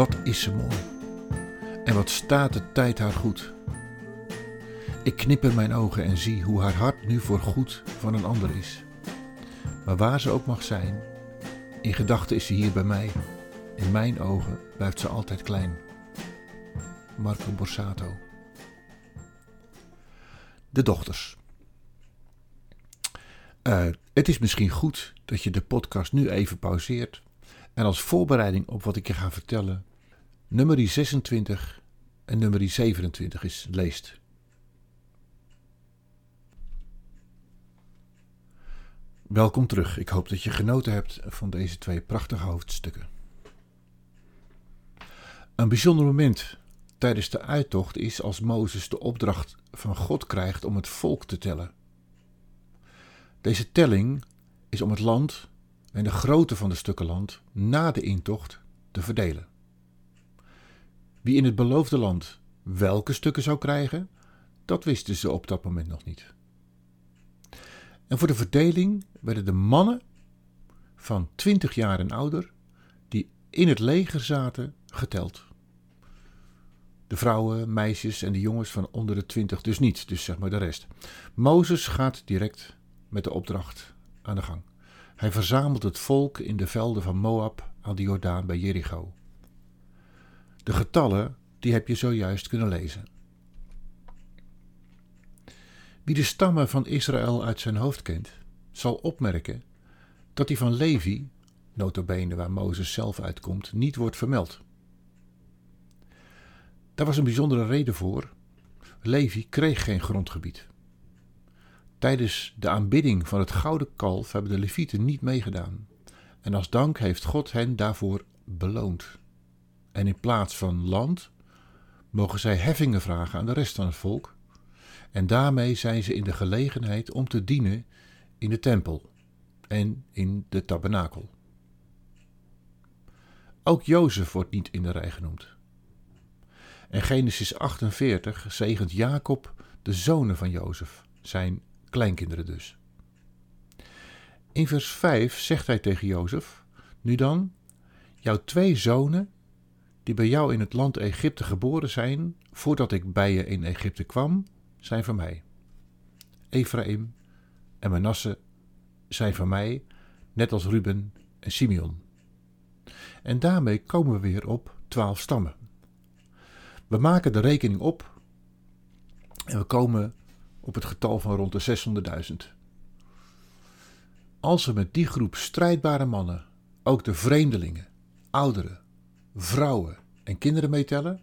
Wat is ze mooi. En wat staat de tijd haar goed. Ik knipper mijn ogen en zie hoe haar hart nu voor goed van een ander is. Maar waar ze ook mag zijn, in gedachten is ze hier bij mij. In mijn ogen blijft ze altijd klein. Marco Borsato. De dochters. Uh, het is misschien goed dat je de podcast nu even pauzeert en als voorbereiding op wat ik je ga vertellen, nummer 26 en nummer 27 is leest. Welkom terug. Ik hoop dat je genoten hebt van deze twee prachtige hoofdstukken. Een bijzonder moment tijdens de uittocht is als Mozes de opdracht van God krijgt om het volk te tellen. Deze telling is om het land en de grootte van de stukken land na de intocht te verdelen. Wie in het beloofde land welke stukken zou krijgen, dat wisten ze op dat moment nog niet. En voor de verdeling werden de mannen van 20 jaar en ouder, die in het leger zaten, geteld. De vrouwen, meisjes en de jongens van onder de 20 dus niet, dus zeg maar de rest. Mozes gaat direct met de opdracht aan de gang. Hij verzamelt het volk in de velden van Moab aan de Jordaan bij Jericho. De getallen, die heb je zojuist kunnen lezen. Wie de stammen van Israël uit zijn hoofd kent, zal opmerken dat die van Levi, notabene waar Mozes zelf uitkomt, niet wordt vermeld. Daar was een bijzondere reden voor. Levi kreeg geen grondgebied. Tijdens de aanbidding van het gouden kalf hebben de Levieten niet meegedaan. En als dank heeft God hen daarvoor beloond. En in plaats van land mogen zij heffingen vragen aan de rest van het volk. En daarmee zijn ze in de gelegenheid om te dienen in de tempel en in de tabernakel. Ook Jozef wordt niet in de rij genoemd. En Genesis 48 zegent Jacob de zonen van Jozef, zijn kleinkinderen dus. In vers 5 zegt hij tegen Jozef: Nu dan, jouw twee zonen, die bij jou in het land Egypte geboren zijn, voordat ik bij je in Egypte kwam, zijn van mij. Ephraim en Manasse zijn van mij, net als Ruben en Simeon. En daarmee komen we weer op twaalf stammen. We maken de rekening op en we komen op het getal van rond de 600.000. Als we met die groep strijdbare mannen ook de vreemdelingen, ouderen, vrouwen en kinderen meetellen,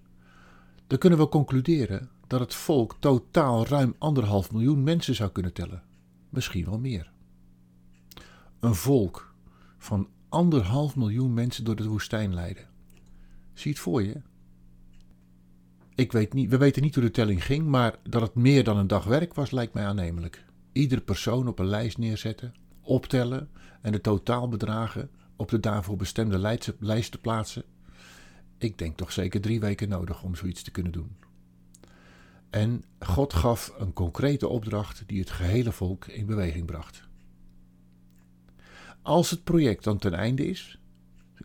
dan kunnen we concluderen dat het volk totaal ruim anderhalf miljoen mensen zou kunnen tellen. Misschien wel meer. Een volk van anderhalf miljoen mensen door de woestijn leiden. Zie het voor je? Ik weet niet, we weten niet hoe de telling ging, maar dat het meer dan een dag werk was, lijkt mij aannemelijk. Iedere persoon op een lijst neerzetten, optellen en de totaalbedragen op de daarvoor bestemde lijst te plaatsen. Ik denk toch zeker drie weken nodig om zoiets te kunnen doen. En God gaf een concrete opdracht die het gehele volk in beweging bracht. Als het project dan ten einde is,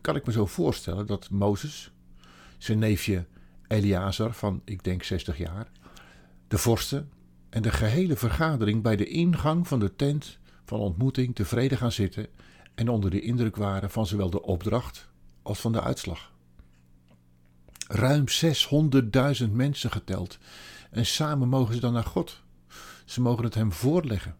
kan ik me zo voorstellen dat Mozes, zijn neefje Eleazar van, ik denk 60 jaar, de vorsten en de gehele vergadering bij de ingang van de tent van ontmoeting tevreden gaan zitten en onder de indruk waren van zowel de opdracht als van de uitslag. Ruim 600.000 mensen geteld en samen mogen ze dan naar God. Ze mogen het hem voorleggen.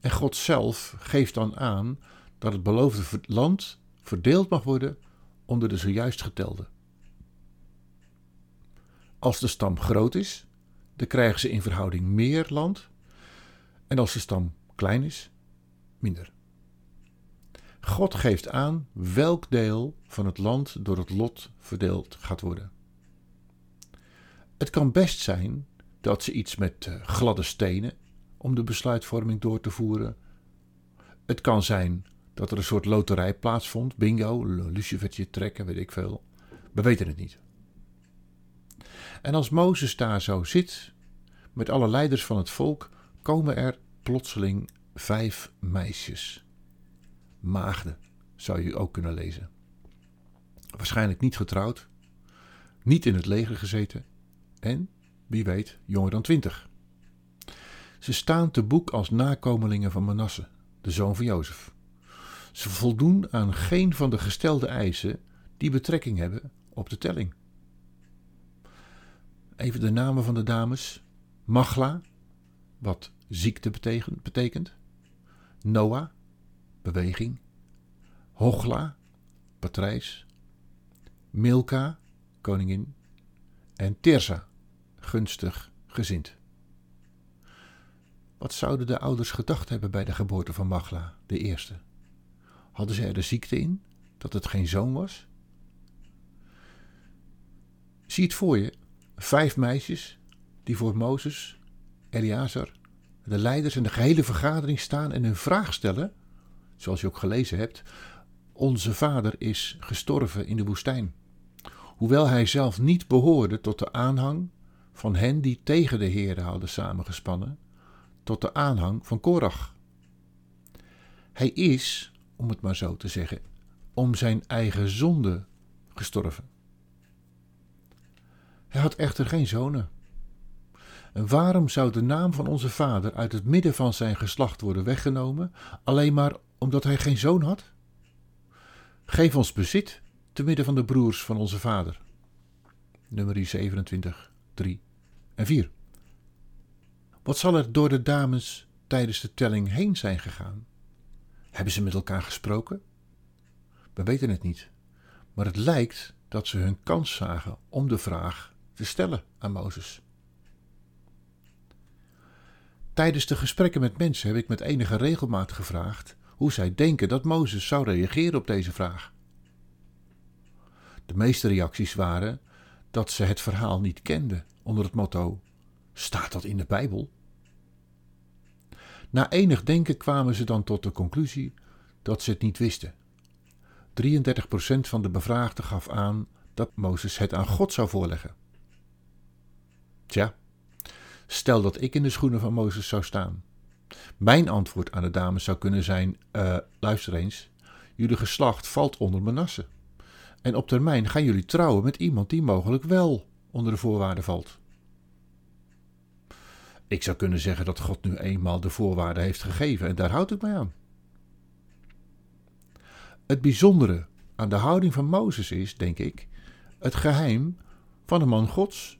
En God zelf geeft dan aan dat het beloofde land verdeeld mag worden onder de zojuist getelde. Als de stam groot is, dan krijgen ze in verhouding meer land. En als de stam klein is, minder. God geeft aan welk deel van het land door het lot verdeeld gaat worden. Het kan best zijn dat ze iets met eh, gladde stenen om de besluitvorming door te voeren. Het kan zijn dat er een soort loterij plaatsvond, bingo, lucifertje trekken, weet ik veel. We weten het niet. En als Mozes daar zo zit, met alle leiders van het volk, komen er plotseling vijf meisjes. Maagden, zou je ook kunnen lezen. Waarschijnlijk niet getrouwd, niet in het leger gezeten en, wie weet, jonger dan twintig. Ze staan te boek als nakomelingen van Manasse, de zoon van Jozef. Ze voldoen aan geen van de gestelde eisen die betrekking hebben op de telling. Even de namen van de dames: Magla, wat ziekte betekent, Noah, beweging, Hogla, patrijs, Milka, koningin, en Tirsa, gunstig gezind. Wat zouden de ouders gedacht hebben bij de geboorte van Magla, de eerste? Hadden ze er de ziekte in, dat het geen zoon was? Zie het voor je, vijf meisjes die voor Mozes, Eliazar, de leiders en de gehele vergadering staan en hun vraag stellen, zoals je ook gelezen hebt, onze vader is gestorven in de woestijn. Hoewel hij zelf niet behoorde tot de aanhang van hen die tegen de Heerde hadden samengespannen, tot de aanhang van Korach. Hij is, om het maar zo te zeggen, om zijn eigen zonde gestorven. Hij had echter geen zonen. Waarom zou de naam van onze vader uit het midden van zijn geslacht worden weggenomen, alleen maar omdat hij geen zoon had? Geef ons bezit te midden van de broers van onze vader. Nummer 27, 3 en 4. Wat zal er door de dames tijdens de telling heen zijn gegaan? Hebben ze met elkaar gesproken? We weten het niet, maar het lijkt dat ze hun kans zagen om de vraag te stellen aan Mozes. Tijdens de gesprekken met mensen heb ik met enige regelmaat gevraagd hoe zij denken dat Mozes zou reageren op deze vraag. De meeste reacties waren dat ze het verhaal niet kenden onder het motto: Staat dat in de Bijbel? Na enig denken kwamen ze dan tot de conclusie dat ze het niet wisten. 33% van de bevraagden gaf aan dat Mozes het aan God zou voorleggen. Tja, stel dat ik in de schoenen van Mozes zou staan. Mijn antwoord aan de dames zou kunnen zijn: uh, luister eens, jullie geslacht valt onder Manasse. En op termijn gaan jullie trouwen met iemand die mogelijk wel onder de voorwaarden valt. Ik zou kunnen zeggen dat God nu eenmaal de voorwaarden heeft gegeven en daar houd ik mij aan. Het bijzondere aan de houding van Mozes is, denk ik, het geheim van een man Gods.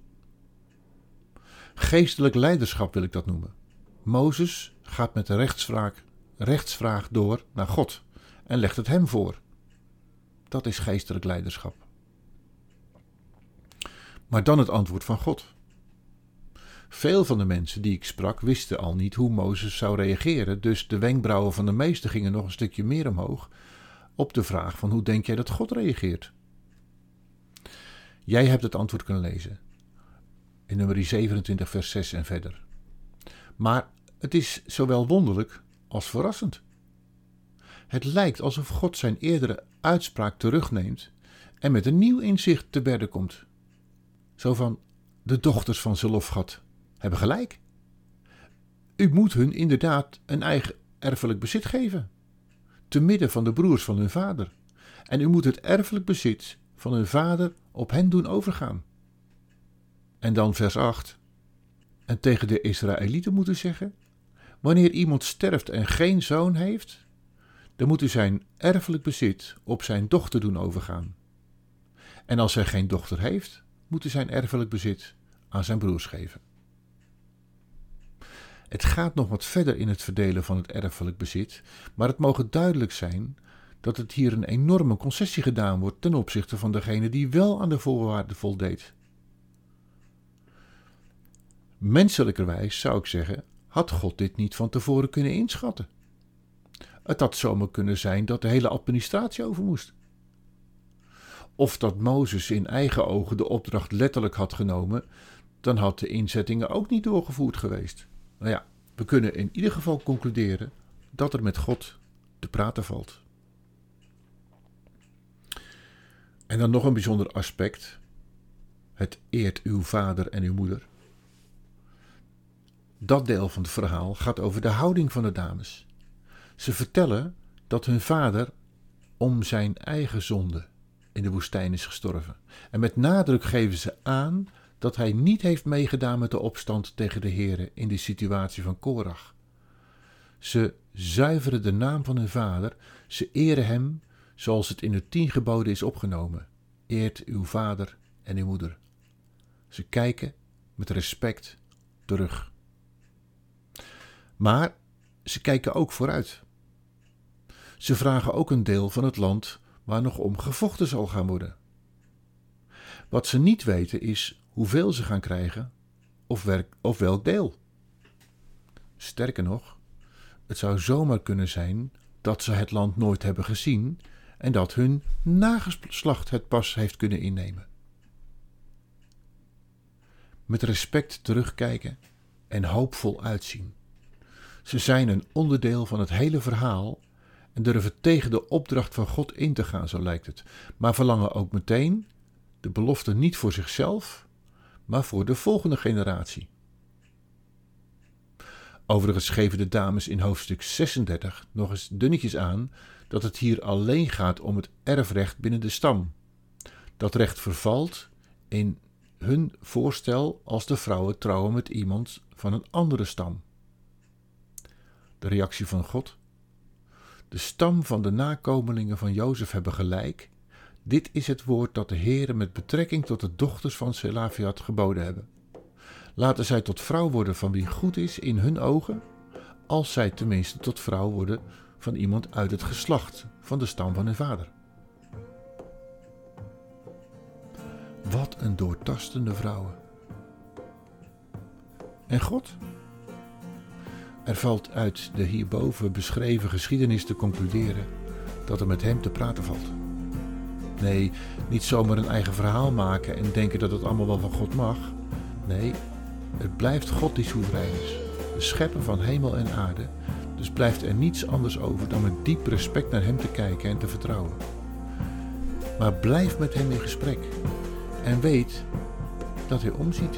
Geestelijk leiderschap wil ik dat noemen. Mozes gaat met de rechtsvraag, rechtsvraag door naar God en legt het hem voor. Dat is geestelijk leiderschap. Maar dan het antwoord van God. Veel van de mensen die ik sprak wisten al niet hoe Mozes zou reageren, dus de wenkbrauwen van de meesten gingen nog een stukje meer omhoog op de vraag van hoe denk jij dat God reageert? Jij hebt het antwoord kunnen lezen in nummer 27 vers 6 en verder. Maar het is zowel wonderlijk als verrassend. Het lijkt alsof God zijn eerdere uitspraak terugneemt en met een nieuw inzicht te berden komt. Zo van: de dochters van Zelofgat hebben gelijk. U moet hun inderdaad een eigen erfelijk bezit geven, te midden van de broers van hun vader. En u moet het erfelijk bezit van hun vader op hen doen overgaan. En dan vers 8. En tegen de Israëlieten moeten zeggen: Wanneer iemand sterft en geen zoon heeft, dan moet u zijn erfelijk bezit op zijn dochter doen overgaan. En als hij geen dochter heeft, moet u zijn erfelijk bezit aan zijn broers geven. Het gaat nog wat verder in het verdelen van het erfelijk bezit, maar het mogen duidelijk zijn dat het hier een enorme concessie gedaan wordt ten opzichte van degene die wel aan de voorwaarden voldeed. Menselijkerwijs zou ik zeggen, had God dit niet van tevoren kunnen inschatten. Het had zomaar kunnen zijn dat de hele administratie over moest. Of dat Mozes in eigen ogen de opdracht letterlijk had genomen, dan had de inzettingen ook niet doorgevoerd geweest. Nou ja, we kunnen in ieder geval concluderen dat er met God te praten valt. En dan nog een bijzonder aspect. Het eert uw vader en uw moeder. Dat deel van het verhaal gaat over de houding van de dames. Ze vertellen dat hun vader om zijn eigen zonde in de woestijn is gestorven. En met nadruk geven ze aan dat hij niet heeft meegedaan met de opstand tegen de heren in de situatie van Korach. Ze zuiveren de naam van hun vader, ze eren hem zoals het in de tien geboden is opgenomen. Eert uw vader en uw moeder. Ze kijken met respect terug. Maar ze kijken ook vooruit. Ze vragen ook een deel van het land waar nog om gevochten zal gaan worden. Wat ze niet weten is hoeveel ze gaan krijgen of, of welk deel. Sterker nog, het zou zomaar kunnen zijn dat ze het land nooit hebben gezien en dat hun nageslacht het pas heeft kunnen innemen. Met respect terugkijken en hoopvol uitzien. Ze zijn een onderdeel van het hele verhaal en durven tegen de opdracht van God in te gaan, zo lijkt het, maar verlangen ook meteen de belofte niet voor zichzelf, maar voor de volgende generatie. Overigens geven de dames in hoofdstuk 36 nog eens dunnetjes aan dat het hier alleen gaat om het erfrecht binnen de stam. Dat recht vervalt in hun voorstel als de vrouwen trouwen met iemand van een andere stam. De reactie van God. De stam van de nakomelingen van Jozef hebben gelijk. Dit is het woord dat de Heere met betrekking tot de dochters van Selafiat geboden hebben. Laten zij tot vrouw worden van wie goed is in hun ogen, als zij tenminste tot vrouw worden van iemand uit het geslacht van de stam van hun vader. Wat een doortastende vrouwen. En God? Er valt uit de hierboven beschreven geschiedenis te concluderen dat er met hem te praten valt. Nee, niet zomaar een eigen verhaal maken en denken dat het allemaal wel van God mag. Nee, het blijft God die soeverein is, de schepper van hemel en aarde. Dus blijft er niets anders over dan met diep respect naar Hem te kijken en te vertrouwen. Maar blijf met Hem in gesprek en weet dat Hij omziet.